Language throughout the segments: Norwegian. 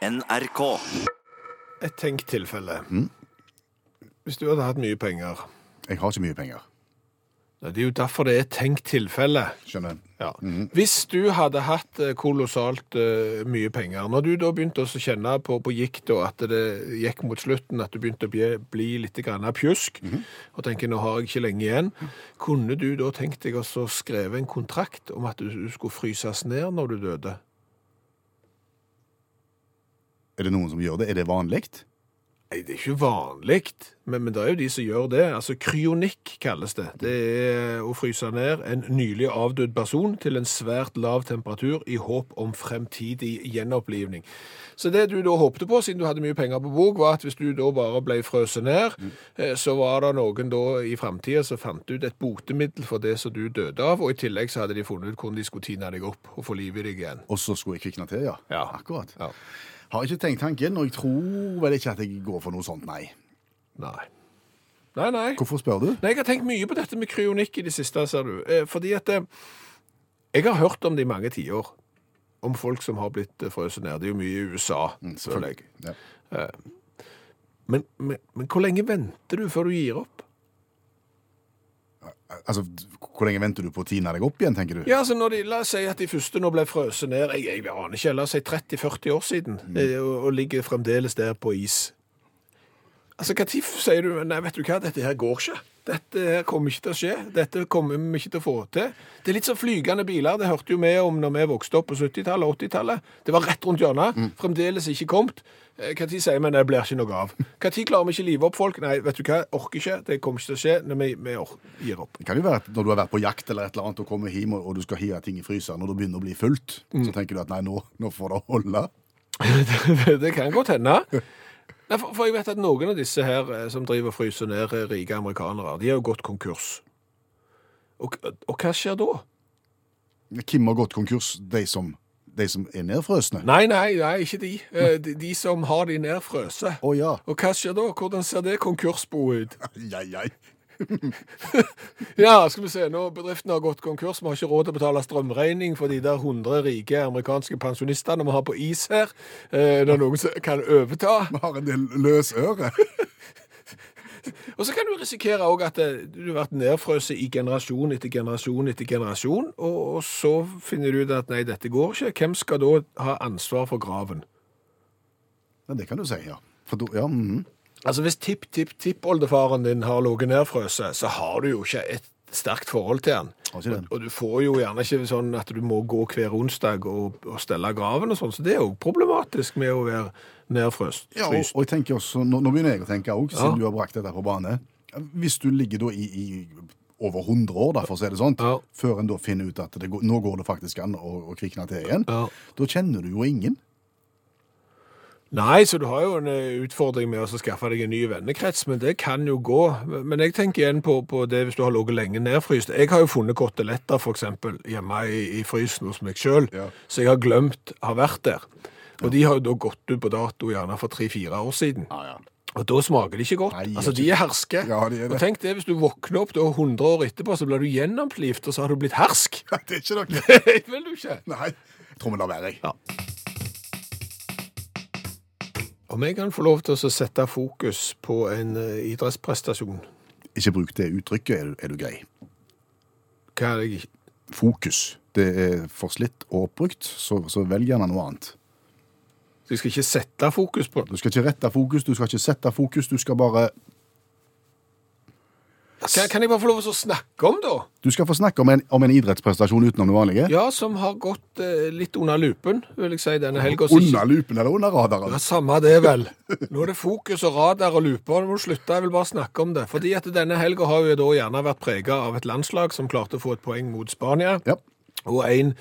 NRK. Et tenkt tilfelle. Hvis du hadde hatt mye penger Jeg har ikke mye penger. Det er jo derfor det er et tenkt tilfelle. Skjønner. Ja. Hvis du hadde hatt eh, kolossalt uh, mye penger, når du da begynte å kjenne på, på gikt og at det gikk mot slutten, at du begynte å bli, bli litt grann pjusk, og tenker nå har jeg ikke lenge igjen, kunne du da tenkt deg å skrive en kontrakt om at du, du skulle fryses ned når du døde? Er det noen som gjør det? Er det vanlig? Nei, det er ikke vanlig, men, men det er jo de som gjør det. Altså, kryonikk kalles det. Det er å fryse ned en nylig avdød person til en svært lav temperatur i håp om fremtidig gjenopplivning. Så det du da håpte på, siden du hadde mye penger på bok, var at hvis du da bare ble frøset ned, mm. så var det noen da i fremtiden som fant ut et botemiddel for det som du døde av, og i tillegg så hadde de funnet ut hvordan de skulle tine deg opp og få liv i deg igjen. Og så skulle jeg kvikne til, ja. Ja. Akkurat. Ja. Har ikke tenkt tanken, og jeg tror vel ikke at jeg går for noe sånt, nei. Nei. Nei, nei. Hvorfor spør du? Nei, jeg har tenkt mye på dette med kryonikk i det siste, ser du. Eh, Fordi at eh, jeg har hørt om det i mange tiår. Om folk som har blitt eh, frøset ned. Det er jo mye i USA, føler selvfølgelig. Ja. Men, men, men hvor lenge venter du før du gir opp? Altså, hvor lenge venter du på å tine deg opp igjen, tenker du? Ja, altså de, La oss si at de første nå ble frøset ned jeg, jeg aner ikke, la oss si 30-40 år siden, mm. og, og ligger fremdeles der på is. Altså, Når sier du nei, vet du hva, dette her går ikke? Dette kommer ikke til å skje. Dette kommer vi ikke til å få til. Det er litt som flygende biler. Det hørte jo vi om når vi vokste opp på 70-tallet og 80-tallet. Det var rett rundt hjørnet. Fremdeles ikke kommet. Eh, Når sier vi det blir ikke noe av? Når klarer vi ikke live opp folk? Nei, vet du hva, orker ikke. Det kommer ikke til å skje når vi, vi gir opp. Det kan jo være at når du har vært på jakt eller et eller annet og kommer hjem og, du skal hive ting i fryseren, og det begynner å bli fullt, så tenker du at nei, nå, nå får det holde. det kan godt hende. Nei, for, for jeg vet at noen av disse her eh, som driver og fryser ned eh, rike amerikanere, de har jo gått konkurs. Og, og hva skjer da? Hvem har gått konkurs? De som, de som er nedfrøsne? Nei, nei, nei, ikke de. Eh, De, de som har de nedfrøse. Å ja. Og hva skjer da? Hvordan ser det konkursboet ut? Ai, ai. Ja, skal vi se, nå bedriften har gått konkurs, vi har ikke råd til å betale strømregning for de der 100 rike amerikanske pensjonistene vi har på is her. Eh, Det er noen som kan overta. Vi har en del løs øre. Og så kan du risikere også at eh, du har vært nedfrøset i generasjon etter generasjon etter generasjon, og, og så finner du ut at nei, dette går ikke. Hvem skal da ha ansvar for graven? Ja, det kan du si, ja. For ja, mhm. Altså hvis tipp-tipp-tippoldefaren din har ligget nedfrøset, så har du jo ikke et sterkt forhold til han. Og, og du får jo gjerne ikke sånn at du må gå hver onsdag og, og stelle graven og sånn, så det er jo problematisk med å være nedfrøst. Ja, og, og jeg tenker også, nå, nå begynner jeg å tenke også, siden Ja. du har brakt dette på bane. Hvis du ligger da i, i over 100 år, da, for å si det sånn, Ja. før en da finner ut at det går, nå går det faktisk an å, å kvikne til igjen, Ja. da kjenner du jo ingen. Nei, så du har jo en eh, utfordring med å skaffe deg en ny vennekrets, men det kan jo gå. Men jeg tenker igjen på, på det hvis du har ligget lenge nedfryst. Jeg har jo funnet koteletter eksempel hjemme i, i frysen hos meg sjøl, Ja. så jeg har glemt har vært der. Og de har jo da gått ut på dato gjerne for tre-fire år siden. Ja, ja. Og da smaker de ikke godt. Nei, altså, de er herske. Ja, de er det. Og tenk det, hvis du våkner opp da 100 år etterpå, så blir du gjennomplivt, og så har du blitt hersk. Det er ikke noe. Det vil du ikke. Nei, jeg tror vi lar være, jeg. Ja. Om jeg kan få lov til å sette fokus på en eh, idrettsprestasjon, Ikke bruk det uttrykket, er du, er du grei. hva er det Fokus. Det er for slitt og oppbrukt, så, så velg gjerne noe annet. Så jeg skal ikke sette fokus på det? Du skal ikke rette fokus, du skal ikke sette fokus, du skal bare Kan, kan jeg bare få lov til å snakke om, da? Du skal få snakke om en, om en idrettsprestasjon utenom det vanlige. Ja, som har gått eh, litt under lupen, vil jeg si, denne helga. Under lupen eller under radaren? Ja, Samme det, vel. Nå er det fokus og radar og luper. Nå må du slutte, jeg vil bare snakke om det. Fordi at denne helga har jo da gjerne vært prega av et landslag som klarte å få et poeng mot Spania. Ja. og en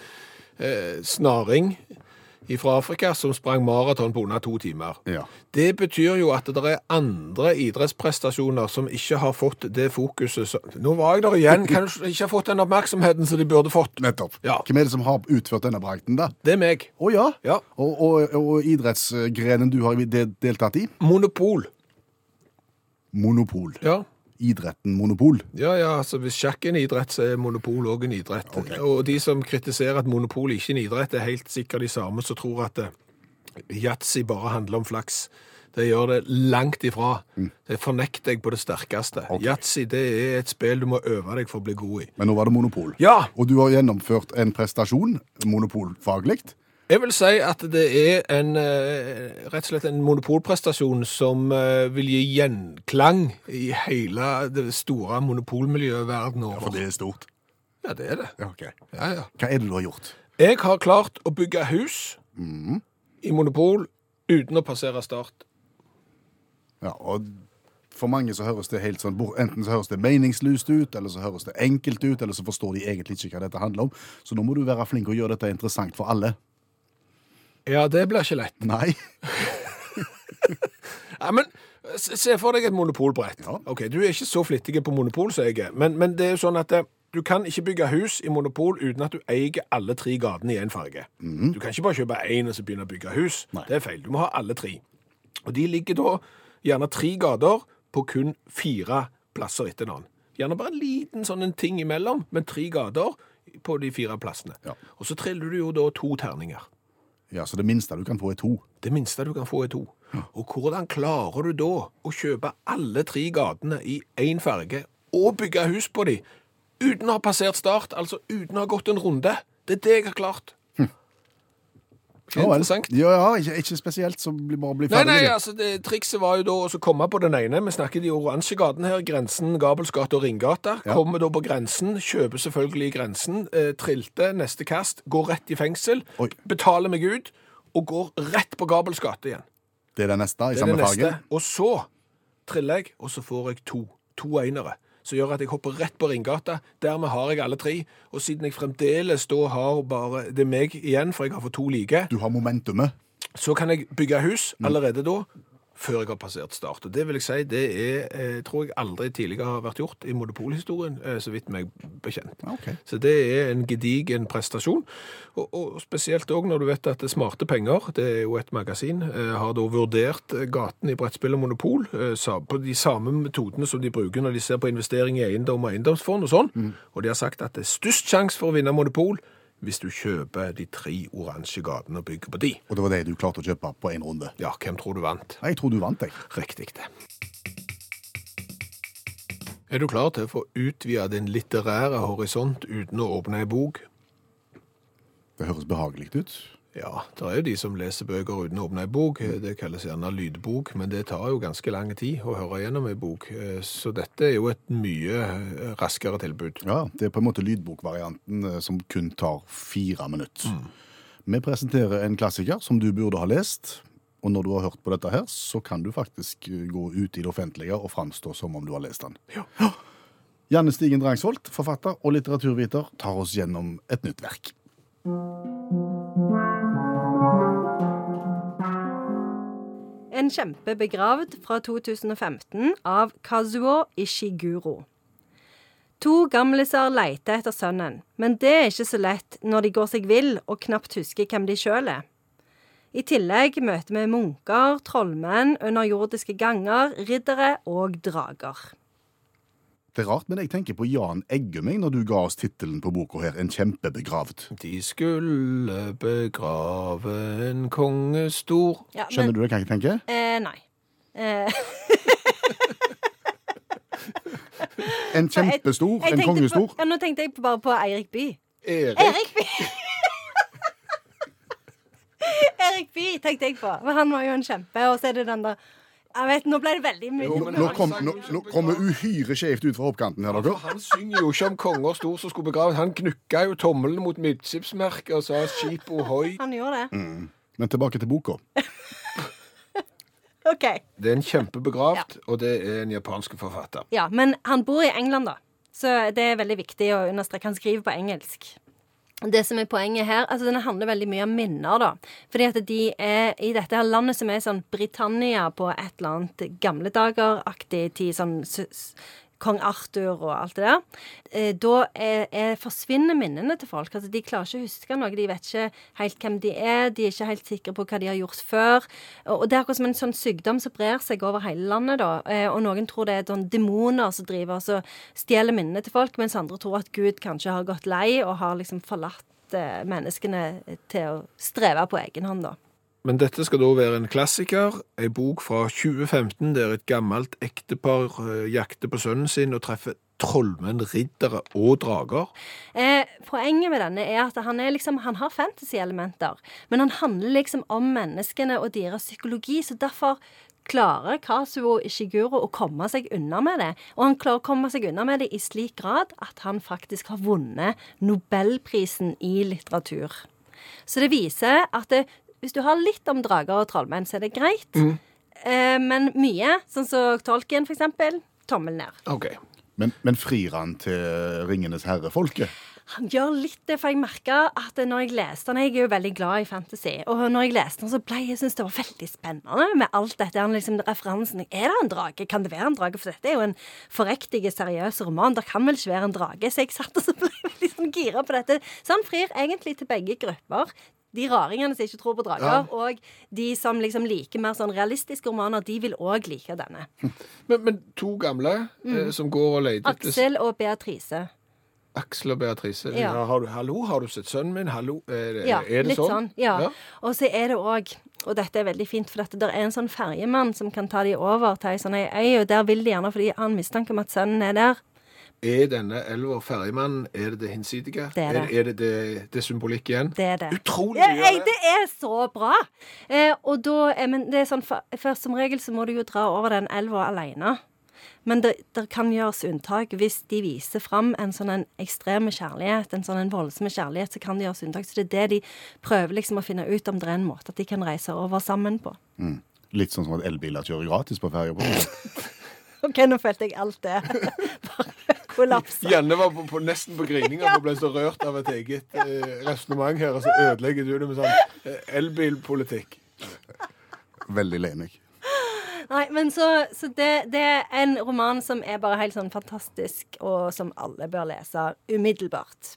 eh, snaring fra Afrika som sprang maraton på under to timer. Ja. Det betyr jo at det er andre idrettsprestasjoner som ikke har fått det fokuset som Nå var jeg der igjen. Kanskje ikke har fått den oppmerksomheten som de burde fått? Nettopp. Ja. Hvem er det som har utført denne bragden, da? Det er meg. Å ja. Ja. Og, og, og idrettsgrenen du har deltatt i? Monopol. Monopol. Ja. Idretten monopol. Ja, ja, altså Hvis sjakk er en idrett, så er monopol òg en idrett. Og de som kritiserer at monopol ikke er en idrett, er helt sikkert de samme som tror at eh, yatzy bare handler om flaks. Det gjør det langt ifra. Det fornekter jeg på det sterkeste. Yatzy det er et spill du må øve deg for å bli god i. Men nå var det monopol. Ja, Og du har gjennomført en prestasjon, monopolfaglig. Jeg vil si at det er en, eh, rett og slett en monopolprestasjon som eh, vil gi gjenklang i hele det store monopolmiljøet verden over. For det er stort. Ja, det er det. Ja, ok. Ja, ja. Hva er det du har gjort? Jeg har klart å bygge hus i monopol uten å passere start. Ja, og for mange så høres det helt sånn, enten så høres det meningsløst ut, eller så høres det enkelt ut, eller så forstår de egentlig ikke hva dette handler om. Så nå må du være flink og gjøre dette interessant for alle. Ja, det blir ikke lett. Nei. Ja, men se for deg et monopolbrett. Ja. Ok, Du er ikke så flittig på monopol som jeg er, men, men det er jo sånn at eh, du kan ikke bygge hus i monopol uten at du eier alle tre gatene i én farge. Du kan ikke bare kjøpe én og så begynne å bygge hus. Nei. Det er feil. Du må ha alle tre. Og de ligger da gjerne tre gater på kun fire plasser etter hverandre. Gjerne bare en liten sånn en ting imellom, men tre gater på de fire plassene. Ja. Og så triller du jo da to terninger. Ja, Så det minste du kan få er to. Det minste du kan få er to. Og hvordan klarer du da å kjøpe alle tre gatene i én farge og bygge hus på de uten å ha passert start, altså uten å ha gått en runde? Det er det jeg har klart. Interessant? Ja, ja ikke, ikke spesielt, så bli, bare bli Nei, ferdig. nei, nei, altså det, Trikset var jo da å komme på den ene. Vi snakket i Oransjegaten her. Grensen, Gabelsgate og Ringgata. Ja. Kommer da på grensen, kjøper selvfølgelig grensen. Eh, trilte, neste kast, går rett i fengsel. Oi. Betaler meg ut og går rett på Gabelsgate igjen. Det er det neste, i Det er samme farge. Og så triller jeg, og så får jeg to. To einere. Som gjør at jeg hopper rett på Ringgata. Dermed har jeg alle tre. Og siden jeg fremdeles da har bare Det meg igjen, for jeg har fått to like, Du har momentumet. så kan jeg bygge hus allerede da. Før jeg har passert start. Og Det vil jeg si, det er, eh, tror jeg aldri tidligere har vært gjort i monopolhistorien, eh, så vidt meg bekjent. Okay. Så det er en gedigen prestasjon. Og, og spesielt òg når du vet at Smarte Penger, det er jo et magasin, eh, har da vurdert gaten i brettspill og monopol på de samme metodene som de bruker når de ser på investering i eiendom og eiendomsfond og sånn. Og de har sagt at det er størst sjanse for å vinne monopol hvis du kjøper de tre oransje gatene og bygger på de. Og det var det du klarte å kjøpe på én runde. Ja, hvem tror du vant? Jeg tror du vant, jeg. Riktig det. Er du klar til å få utvida din litterære horisont uten å åpne ei bok? Det høres behagelig ut. Ja, det er jo de som leser bøker uten å åpne ei bok. Det kalles gjerne lydbok, men det tar jo ganske lang tid å høre gjennom ei bok. Eh, Så dette er jo et mye eh, raskere tilbud. Ja, Det er på en måte lydbokvarianten eh, som kun tar fire minutter. Vi presenterer en klassiker som du burde ha lest. Og når du har hørt på dette her, så kan du faktisk gå ut i det offentlige og framstå som om du har lest den. Ja. Janne Stigen Drangsvold, forfatter og litteraturviter, tar oss gjennom et nytt verk. En kjempe begravd fra 2015 av Kazuo Ishiguro. To gamliser leter etter sønnen, men det er ikke så lett når de går seg vill og knapt husker hvem de sjøl er. I tillegg møter vi munker, trollmenn, underjordiske ganger, riddere og drager. Det er rart, men jeg tenker på Jan Eggum når du ga oss tittelen på boka her, En kjempebegravd. De skulle begrave en konge stor Ja, Skjønner du det, hva jeg tenker? Eh, nei. Eh, En kjempestor, jeg en kongestor. På, ja, nå tenkte jeg bare på Eirik By. Erik. Erik By! Erik By tenkte jeg på. For han var jo en kjempe, og så er det den der Jeg vet, Nå ble det veldig mye. Jo, Nå, kommer nå nå kom, uhyre skjevt ut fra hoppkanten her, dere. Han synger jo ikke om konger stor som skulle begraves. Han knukka jo tommelen mot midtskipsmerket og sa 'skip ohoi'. Han gjorde det. Men tilbake til boka. OK. Det er en kjempebegravd, og det er en japansk forfatter. Ja, men han bor i England, da. Så det er veldig viktig å understreke. Han skriver på engelsk. Det som er poenget her, altså Den handler veldig mye om minner. da. Fordi at de er i dette her landet som er sånn Britannia på et eller annet gamle dager-aktig tid. sånn Kong Arthur og alt det der. Eh, da er, er, forsvinner minnene til folk. altså De klarer ikke å huske noe. De vet ikke helt hvem de er. De er ikke helt sikre på hva de har gjort før. Og, det er akkurat som en sånn sykdom som brer seg over hele landet. da. Eh, og noen tror det er sånn demoner som driver og stjeler minnene til folk, mens andre tror at Gud kanskje har gått lei og har liksom forlatt eh, menneskene til å streve på egen hånd, da. Men dette skal da være en klassiker, ei bok fra 2015 der et gammelt ektepar eh, jakter på sønnen sin og treffer trollmenn, riddere og drager. Eh, poenget med denne er at han, er liksom, han har fantasy-elementer, men han handler liksom om menneskene og deres psykologi, så derfor klarer Kazuo Ishiguro å komme seg unna med det. Og han klarer å komme seg unna med det i slik grad at han faktisk har vunnet Nobelprisen i litteratur. Så det viser at det, hvis du har litt om drager og trollmenn, så er det greit. Eh, men mye, sånn som Tolkien for eksempel, tommel ned. Ok. Men, men frir han til Ringenes herre-folket? Han gjør litt det, for jeg merka at når jeg leste han, Jeg er jo veldig glad i fantasy. Og når jeg leste han, så ble jeg synes det var veldig spennende med alt dette. Han liksom, referansen Er det en drage? Kan det være en drage? For dette er jo en forriktig, seriøs roman. Det kan vel ikke være en drage? Så jeg satt og så ble jeg veldig sånn gira på dette. Så han frir egentlig til begge grupper. De raringene som ikke tror på drager, og de som liksom liker mer sånn realistiske romaner, de vil òg like denne. Men, men to gamle eh, som går og leter Aksel og Beatrice. Aksel og Beatrice. Ja. Ja, har du, hallo, har du sett sønnen min? Hallo, er Ja, er det litt sånn. ja. Ja. Og så er det òg og dette er veldig fint, for dette, der er en sånn ferjemann som kan ta de over til ei sånn ei øy, og der vil de gjerne, fordi han mistanke om at sønnen er der. Er denne elva ferjemannen, er det det hinsidige? Det er det. Er, er det, det det symbolikk igjen? Det er det. Utrolig Ja, mye ei, av det er så bra! Eh, og da er, men det er sånn, for, for som regel så må du jo dra over den elva alene. Men det, det kan gjøres unntak. Hvis de viser fram en sånn en ekstreme kjærlighet, en sånn en voldsom kjærlighet, så kan det gjøres unntak. Så det er det de prøver liksom å finne ut om det er en måte at de kan reise over sammen på. Mm. Litt sånn som at elbiler kjører gratis på ferja. OK, nå følte jeg alt det. Bare kollapsa. Janne var på, på, nesten på grininga og ble så rørt av et eget eh, resonnement her, og så ødelegger du det med sånn eh, elbilpolitikk. Veldig lenig. Nei, men så, så det, det er en roman som er bare helt sånn fantastisk, og som alle bør lese umiddelbart.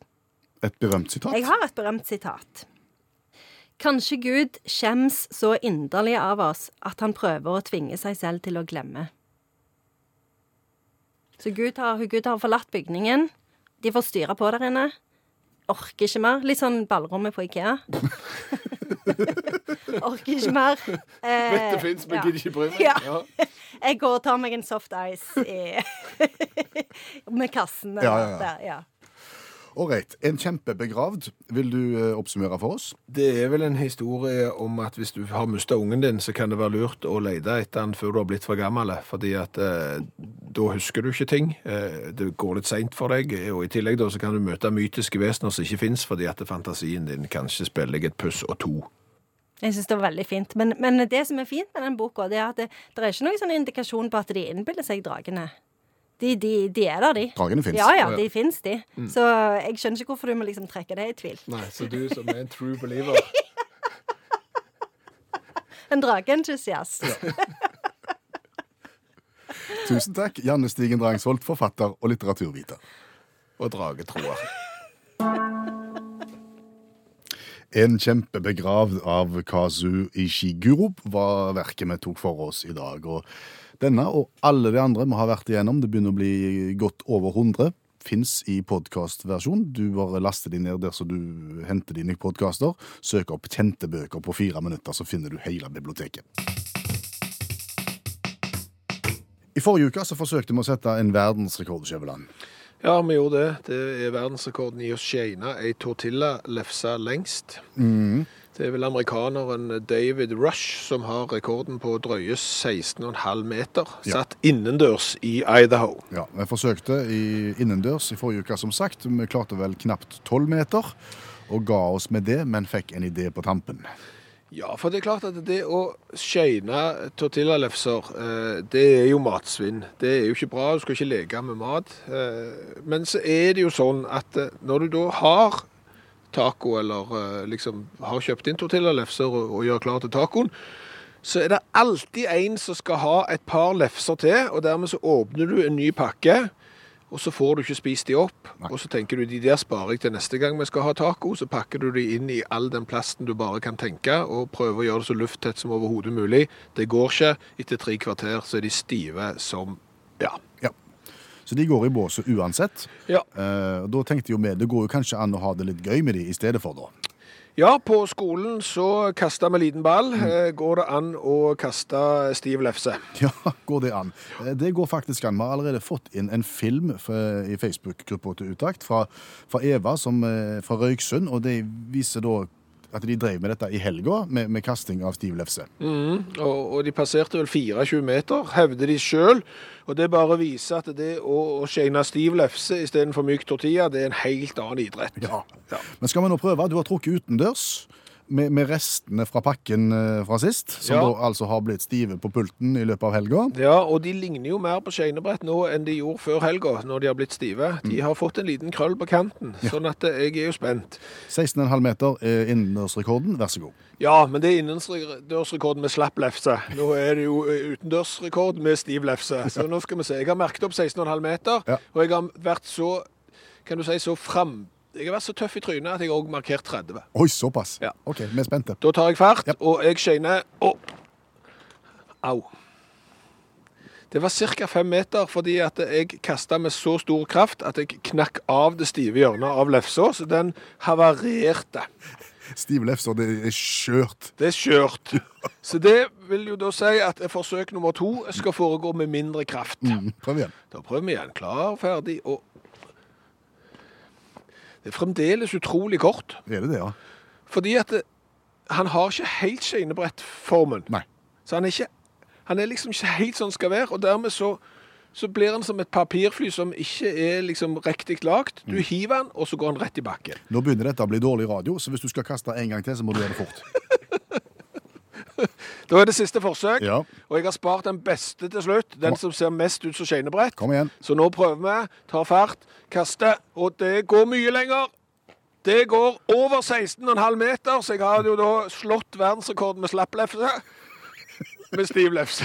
Et berømt sitat. Jeg har et berømt sitat. Kanskje Gud skjems så inderlig av oss at han prøver å tvinge seg selv til å glemme. Så Gud har, Gud har forlatt bygningen. De får styre på der inne. Orker ikke mer. Litt sånn ballrommet på Ikea. Orker ikke mer. Eh, Vet det fins, men ja. gidder ikke bry meg. Ja. Ja. Jeg går og tar meg en soft ice i, med kassen. Ja, ja, ja. Der, ja. Ålreit. En kjempebegravd. Vil du eh, oppsummere for oss? Det er vel en historie om at hvis du har mista ungen din, så kan det være lurt å lete etter den før du har blitt for gammel. Fordi at eh, da husker du ikke ting. Eh, det går litt seint for deg. Og i tillegg da så kan du møte mytiske vesener som ikke fins, fordi at fantasien din kanskje spiller deg et puss og to. Jeg syns det var veldig fint. Men, men det som er fint med den boka, det er at det, det er ikke noen sånn indikasjon på at de innbiller seg dragene. De, de, de er der, de. Dragene fins. Ja, ja, de fins, de. Så jeg skjønner ikke hvorfor du må liksom trekke det i tvil. Nei, Så du som er en true believer En drageentusiast. Tusen takk, Janne Stigen Drangsvold, forfatter og litteraturviter. og dragetroer. En kjempebegravd av Kazu Ishiguro var verket vi tok for oss i dag. Og denne og alle de andre vi har vært igjennom, det begynner å bli godt over 100, fins i podkastversjon. Du bare laster de ned der så du henter dine podkaster. Søk opp kjente bøker på fire minutter, så finner du hele biblioteket. I forrige uke så forsøkte vi å sette en verdensrekord, Skjæveland. Ja, vi gjorde det. Det er verdensrekorden i å shane ei tortilla-lefse lengst. Det er vel amerikaneren David Rush som har rekorden på drøye 16,5 meter, Ja. satt innendørs i Idaho. Ja, Vi forsøkte i innendørs i forrige uke, som sagt. Vi klarte vel knapt tolv meter, og ga oss med det, men fikk en idé på tampen. Ja, for det er klart at det å skjøyne tortillalefser, eh, det er jo matsvinn. Det er jo ikke bra, du skal ikke leke med mat. Eh, Men så er det jo sånn at eh, når du da har taco, eller liksom har kjøpt inn tortillalefser og gjør klar til tacoen, så er det alltid en som skal ha et par lefser til, og dermed så åpner du en ny pakke, og så får du ikke spist de opp. Nei. Og så tenker du de der sparer jeg til neste gang vi skal ha taco, så pakker du de inn i all den plasten du bare kan tenke, og prøver å gjøre det så lufttett som overhodet mulig. Det går ikke. Etter tre kvarter så er de stive som Ja. Ja. Så de går i båse uansett. Ja. Eh, da tenkte jo vi det går jo kanskje an å ha det litt gøy med de i stedet for, da. Ja, på skolen så kasta vi liten ball. Eh, Går det an å kaste stiv lefse? Ja, går det an? Eh, Det går faktisk an. Vi har allerede fått inn en film i Facebook-gruppa til Utakt fra, fra Eva som, eh, fra Røyksund, og det viser da at de drev med dette i helga, med, med kasting av stiv lefse. Og, og de passerte vel 24 meter, hevder de sjøl. Og det bare viser at det å, å skjene stiv lefse istedenfor myk tortilla, det er en helt annen idrett. Ja. Ja. Men skal vi nå prøve? Du har trukket utendørs med, med restene fra pakken eh, fra sist, som Ja. da altså har blitt stive på pulten i løpet av helga. Ja, og de ligner jo mer på skeinebrett nå enn de gjorde før helga, når de har blitt stive. De har fått en liten krøll på kanten, sånn at eh, jeg er jo spent. 16,5 meter er innendørsrekorden. Vær så god. Ja, men det er innendørsrekord med slapp lefse. Nå er det jo eh, utendørsrekord med stiv lefse. Så nå skal vi se. Jeg har merket opp 16,5 meter, Ja. og jeg har vært så, kan du si, så fram... Jeg har vært så tøff i trynet at jeg også markert 30. Oi, såpass. Ja. OK, vi er spente. Da tar jeg fart, Ja. og jeg skjener opp. Au. Det var ca. fem meter, fordi at jeg kasta med så stor kraft at jeg knakk av det stive hjørnet av lefsa, så den havarerte. Stiv lefse, det er skjørt. Det er skjørt. Så det vil jo da si at forsøk nummer to skal foregå med mindre kraft. Mm, prøv igjen. Da prøver vi igjen. Klar, ferdig, og Det er fremdeles utrolig kort. Er det det, ja? Fordi at det, han har ikke helt skeinebrettformen. Nei. Så han er, ikke, han er liksom ikke helt sånn skal være, og dermed så, så blir han som et papirfly som ikke er liksom riktig lagt. Du hiver han, og så går han rett i bakken. Nå begynner dette å bli dårlig radio, så hvis du skal kaste en gang til, så må du gjøre det fort. Da er det siste forsøk, Ja. og jeg har spart den beste til slutt. Den Kom. som ser mest ut som skeinebrett. Så nå prøver vi. Tar fart, kaster, og det går mye lenger. Det går over 16,5 meter, så jeg har jo da slått verdensrekorden med slapplefse. Med stiv lefse.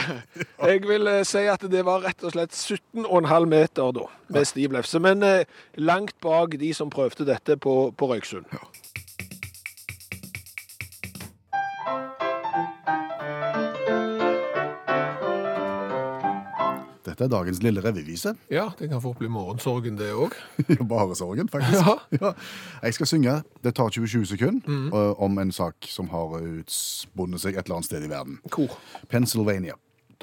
Jeg vil eh, si at det var rett og slett 17,5 meter da, med stiv lefse. Men eh, langt bak de som prøvde dette på, på Røyksund. Dette er dagens lille revyvise. Ja, det kan fort bli morgensorgen, det òg. Bare sorgen, faktisk. Ja. Ja. Jeg skal synge. Det tar 20 sekunder mm. om en sak som har utspunnet seg et eller annet sted i verden. Hvor? Pennsylvania.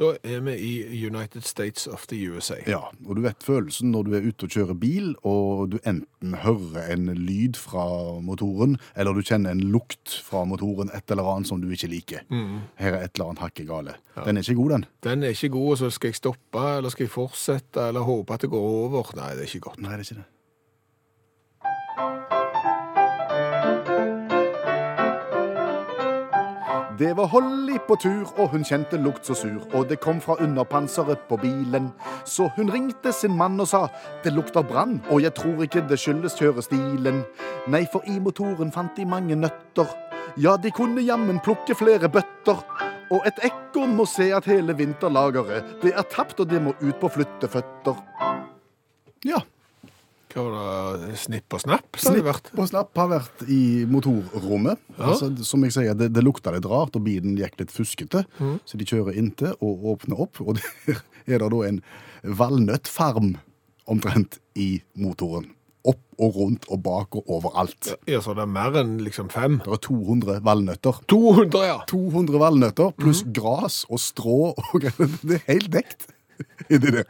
Da er vi i United States of the USA. Ja, og du vet følelsen når du er ute og kjører bil, og du enten hører en lyd fra motoren, eller du kjenner en lukt fra motoren, et eller annet som du ikke liker. Her er et eller annet hakke gale. Den er ikke god, den. Den er ikke god, så skal jeg stoppe, eller skal jeg fortsette, eller håpe at det går over? Nei, det er ikke godt. Nei, det er ikke det. Det var Holly på tur, og hun kjente lukt så sur, og det kom fra underpanseret på bilen. Så hun ringte sin mann og sa det lukter brann, og jeg tror ikke det skyldes kjørestilen. Nei, for i motoren fant de mange nøtter. Ja, de kunne jammen plukke flere bøtter. Og et ekorn må se at hele vinterlageret, det er tapt, og det må ut på flytteføtter. Ja, Hva var det? Snipp og snapp? Snipp og snapp har vært i motorrommet. Altså, som jeg sier, det, det lukta litt rart, og bilen gikk litt fuskete. Så de kjører inntil og åpner opp, og der er det da en valnøttfarm omtrent i motoren. Opp og rundt og bak og overalt. Ja, så det er mer enn liksom fem. Det er 200 valnøtter. 200, ja. 200 valnøtter pluss gras og strå og greier. Det er helt dekt inni det.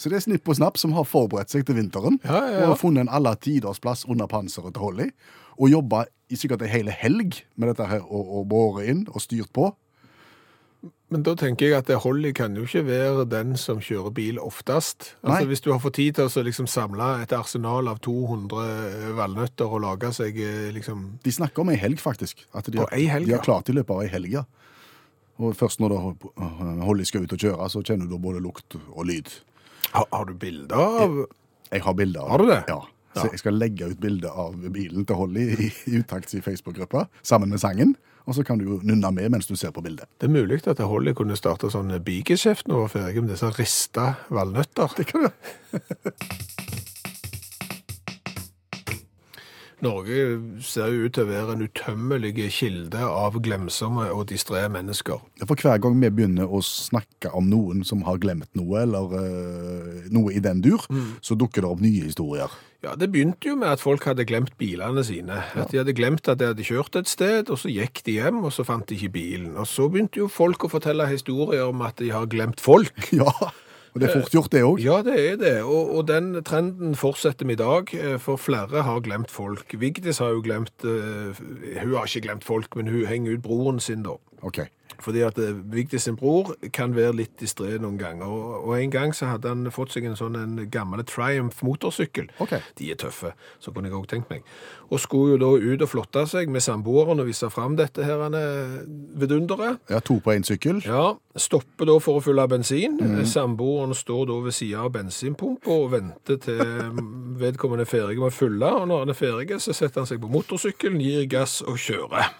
Så det er Snipp og Snapp som har forberedt seg til vinteren Ja, ja, ja. og har funnet en alle tiders plass under panseret til Holly. Og jobba i sikkert en hele helg med dette her og, og båret inn og styrt på. Men da tenker jeg at Holly kan jo ikke være den som kjører bil oftest. Altså Nei. Hvis du har fått tid til å liksom samle et arsenal av 200 valnøtter og lage seg eh, liksom De snakker om ei helg, faktisk. At de, har, ei helg, de har klart i løpet av ei helg, ja. Og først når Holly skal ut og kjøre, så kjenner du både lukt og lyd. Har, har du bilder av Jeg har bilder av Har du det? Ja. Så jeg skal legge ut bilde av bilen til Holly i, i Utakts i Facebook-gruppa sammen med sangen. Og så kan du jo nunne med mens du ser på bildet. Det er mulig at Holly kunne starte sånn bigeskjeft når hun var ferdig med disse rista valnøtter. Det kan du. Norge ser jo ut til å være en utømmelig kilde av glemsomme og distré mennesker. For hver gang vi begynner å snakke om noen som har glemt noe, eller uh, noe i den dur, så dukker det opp nye historier. Ja, Det begynte jo med at folk hadde glemt bilene sine. At De hadde glemt at de hadde kjørt et sted, og så gikk de hjem, og så fant de ikke bilen. Og så begynte jo folk å fortelle historier om at de har glemt folk. Ja, og det er fort gjort det òg. Ja, det er det, og, og den trenden fortsetter vi i dag, eh, for flere har glemt folk. Vigdis har jo glemt uh, Hun har ikke glemt folk, men hun henger ut broren sin, da. Ok. Fordi at eh, Vigdis sin bror kan være litt distré noen ganger. Og, og en gang så hadde han fått seg en sånn en gammel Triumph motorsykkel. Okay. De er tøffe, så kunne jeg òg tenkt meg. Og skulle jo da ut og flotte seg med samboeren og vise fram dette her vidunderet. Ja, to på én sykkel. Ja, stopper da for å fylle bensin. Samboeren står da ved sida av bensinpumpa og venter til vedkommende er ferdig med å fylle. Og når han er ferdig, så setter han seg på motorsykkelen, gir gass og kjører.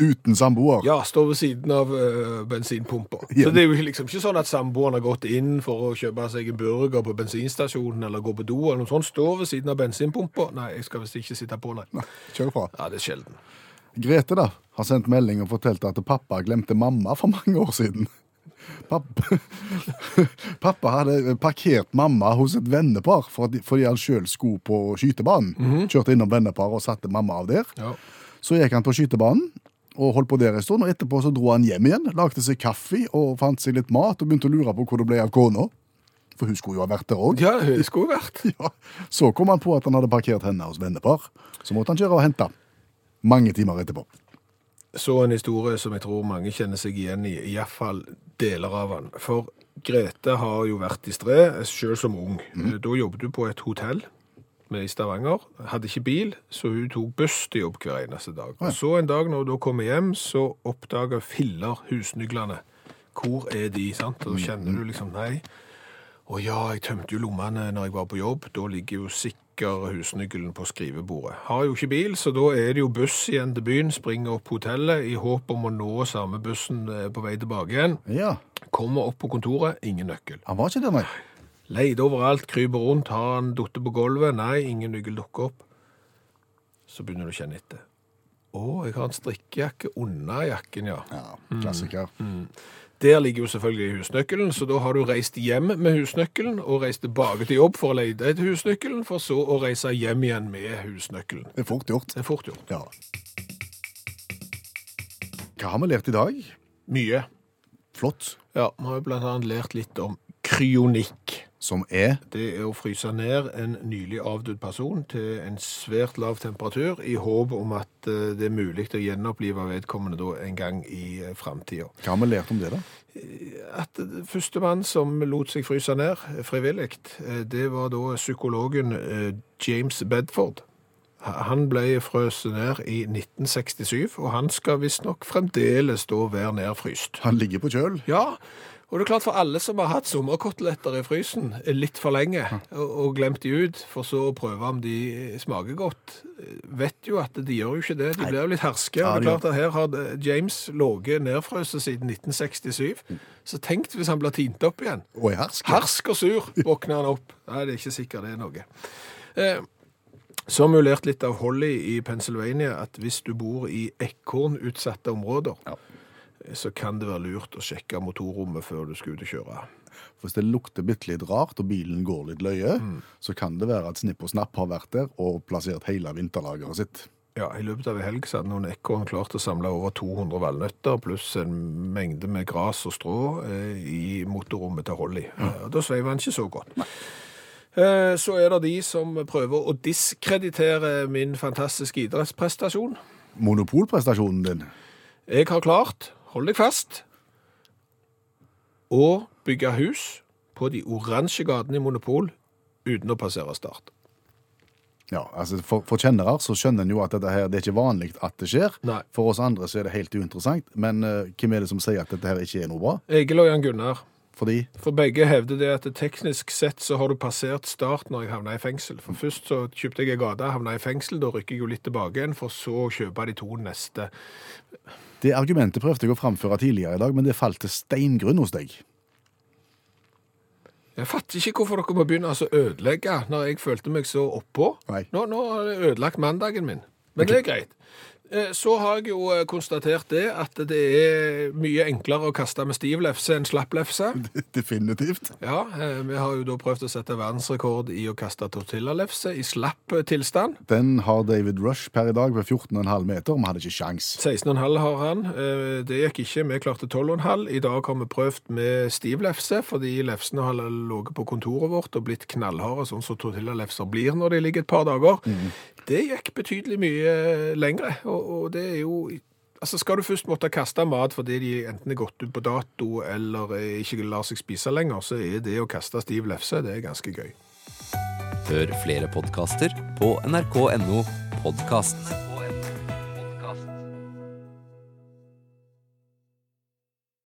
Uten samboer. Ja, står ved siden av uh, bensinpumpa. Så det er jo liksom ikke sånn at samboeren har gått inn for å kjøpe seg en burger på bensinstasjonen eller gå på do eller noe sånt. Står ved siden av bensinpumpa. Nei, jeg skal visst ikke sitte på, nei. Kjør fra. Ja, det er sjelden. Grete da, har sendt melding og fortalt at pappa glemte mamma for mange år siden. Pappa, pappa hadde parkert mamma hos et vennepar fordi, han sjøl skulle på skytebanen. Kjørte innom vennepar og satte mamma av der. Ja. Så gikk han på skytebanen og holdt på der en stund. og Etterpå så dro han hjem igjen, lagde seg kaffe og fant seg litt mat og begynte å lure på hvor det ble av kona. For hun skulle jo ha vært der òg. Ja, hun skulle vært. Ja. Så kom han på at han hadde parkert henne hos vennepar. Så måtte han kjøre og hente. Mange timer etterpå. Så en historie som jeg tror mange kjenner seg igjen i, iallfall deler av den. For Grete har jo vært distré, sjøl som ung. Da jobbet hun på et hotell med i Stavanger. Hadde ikke bil, så hun tok buss til jobb hver eneste dag. Og så en dag når hun da kommer hjem, så oppdager filler husnyglene. Hvor er de, sant? Og da kjenner du liksom nei. Å ja, jeg tømte jo lommene når jeg var på jobb. Da ligger jo sikker husnøkkelen på skrivebordet. Har jo ikke bil, så da er det jo buss igjen til byen. Springer opp på hotellet i håp om å nå samme bussen eh, på vei tilbake igjen. Ja, Kommer opp på kontoret, ingen nøkkel. han var ikke der, nei. Leide overalt, kryper rundt, har han falt på gulvet? Nei, ingen nøkkel dukker opp. Så begynner du å kjenne etter. Å, jeg har en strikkejakke under jakken, ja. Ja, klassiker. Der ligger jo selvfølgelig husnøkkelen, så da har du reist hjem med husnøkkelen og reist tilbake til jobb for å lete etter husnøkkelen, for så å reise hjem igjen med husnøkkelen. Det er fort gjort. Det er fort gjort. Ja. Hva har vi lært i dag? Mye. Flott. Ja, vi har jo annet lært litt om kryonikk. Som er Det er å fryse ned en nylig avdød person til en svært lav temperatur, i håp om at eh, det er mulig å gjenopplive vedkommende da en gang i framtida. fremtiden. Hva har vi lært om det, da? At Førstemann første mann som lot seg fryse ned eh, frivillig, eh, det var da psykologen eh, James Bedford. Han ble frøst ned i 1967, og han skal visstnok fremdeles da være nedfryst. Han ligger på kjøl. Ja, og det er klart for alle som har hatt sommerkoteletter i frysen litt for lenge, og, og glemt de ut, for så å prøve om de smaker godt, vet jo at de gjør jo ikke det. De blir jo litt herske. Og det er klart at her har James ligget nedfrøset siden 1967. Så tenk hvis han blir tint opp igjen. Og er hersk. Hersk og sur våkner han opp. Nei, det er ikke sikkert det er noe. Eh, så har vi lært litt av Holly i Pennsylvania, at hvis du bor i ekornutsatte områder, Ja. Så kan det være lurt å sjekke motorrommet før du skal ut og kjøre. Hvis det lukter bitte litt rart, og bilen går litt løye, Mm. så kan det være at Snipp og Snapp har vært der og plassert hele vinterlageret sitt. Ja, I løpet av en helg så hadde noen ekorn klart å samle over 200 valnøtter, pluss en mengde med gras og strå eh, i motorrommet til Holly. Eh, og da sveiver han ikke så godt. Eh, så er det de som prøver å diskreditere min fantastiske idrettsprestasjon. Monopolprestasjonen din. Jeg har klart, hold deg fast, å bygge hus på de oransje gatene i Monopol uten å passere start. Ja, altså for, for kjennere så skjønner en jo at dette her, det er ikke vanlig at det skjer. Nei. For oss andre så er det helt uinteressant. Men uh, hvem er det som sier at dette her ikke er noe bra? Egil og Jan Gunnar, Fordi for begge hevder det at teknisk sett så har du passert start når jeg havna i fengsel. For først så kjøpte jeg ei gate, havna i fengsel, da rykker jeg jo litt tilbake igjen, for så å kjøpe de to neste. Det argumentet prøvde jeg å framføre tidligere i dag, men det falt til steingrunn hos deg. Jeg fatter ikke hvorfor dere må begynne å ødelegge når jeg følte meg så oppå. Nei. Nå, nå har det ødelagt mandagen min. Men det er greit. Eh, Så har jeg jo eh, konstatert det at det er mye enklere å kaste med stiv lefse enn slapp lefse. Definitivt. Ja, eh, vi har jo da prøvd å sette verdensrekord i å kaste tortillalefse i slapp tilstand. Den har David Rush per i dag ved 14,5 meter. Vi hadde ikke sjans. 16,5 har han. Det gikk ikke. Vi klarte 12,5. I dag har vi prøvd med stiv lefse, fordi lefsene har ligget på kontoret vårt og blitt knallharde, sånn som tortillalefser blir når de ligger et par dager. Det gikk betydelig mye lengre, og, og det er jo Altså Skal du først måtte kaste mat fordi de enten er gått ut på dato eller ikke lar seg spise lenger, så er det å kaste stiv lefse det er ganske gøy. Hør flere podkaster på nrk.no podkast.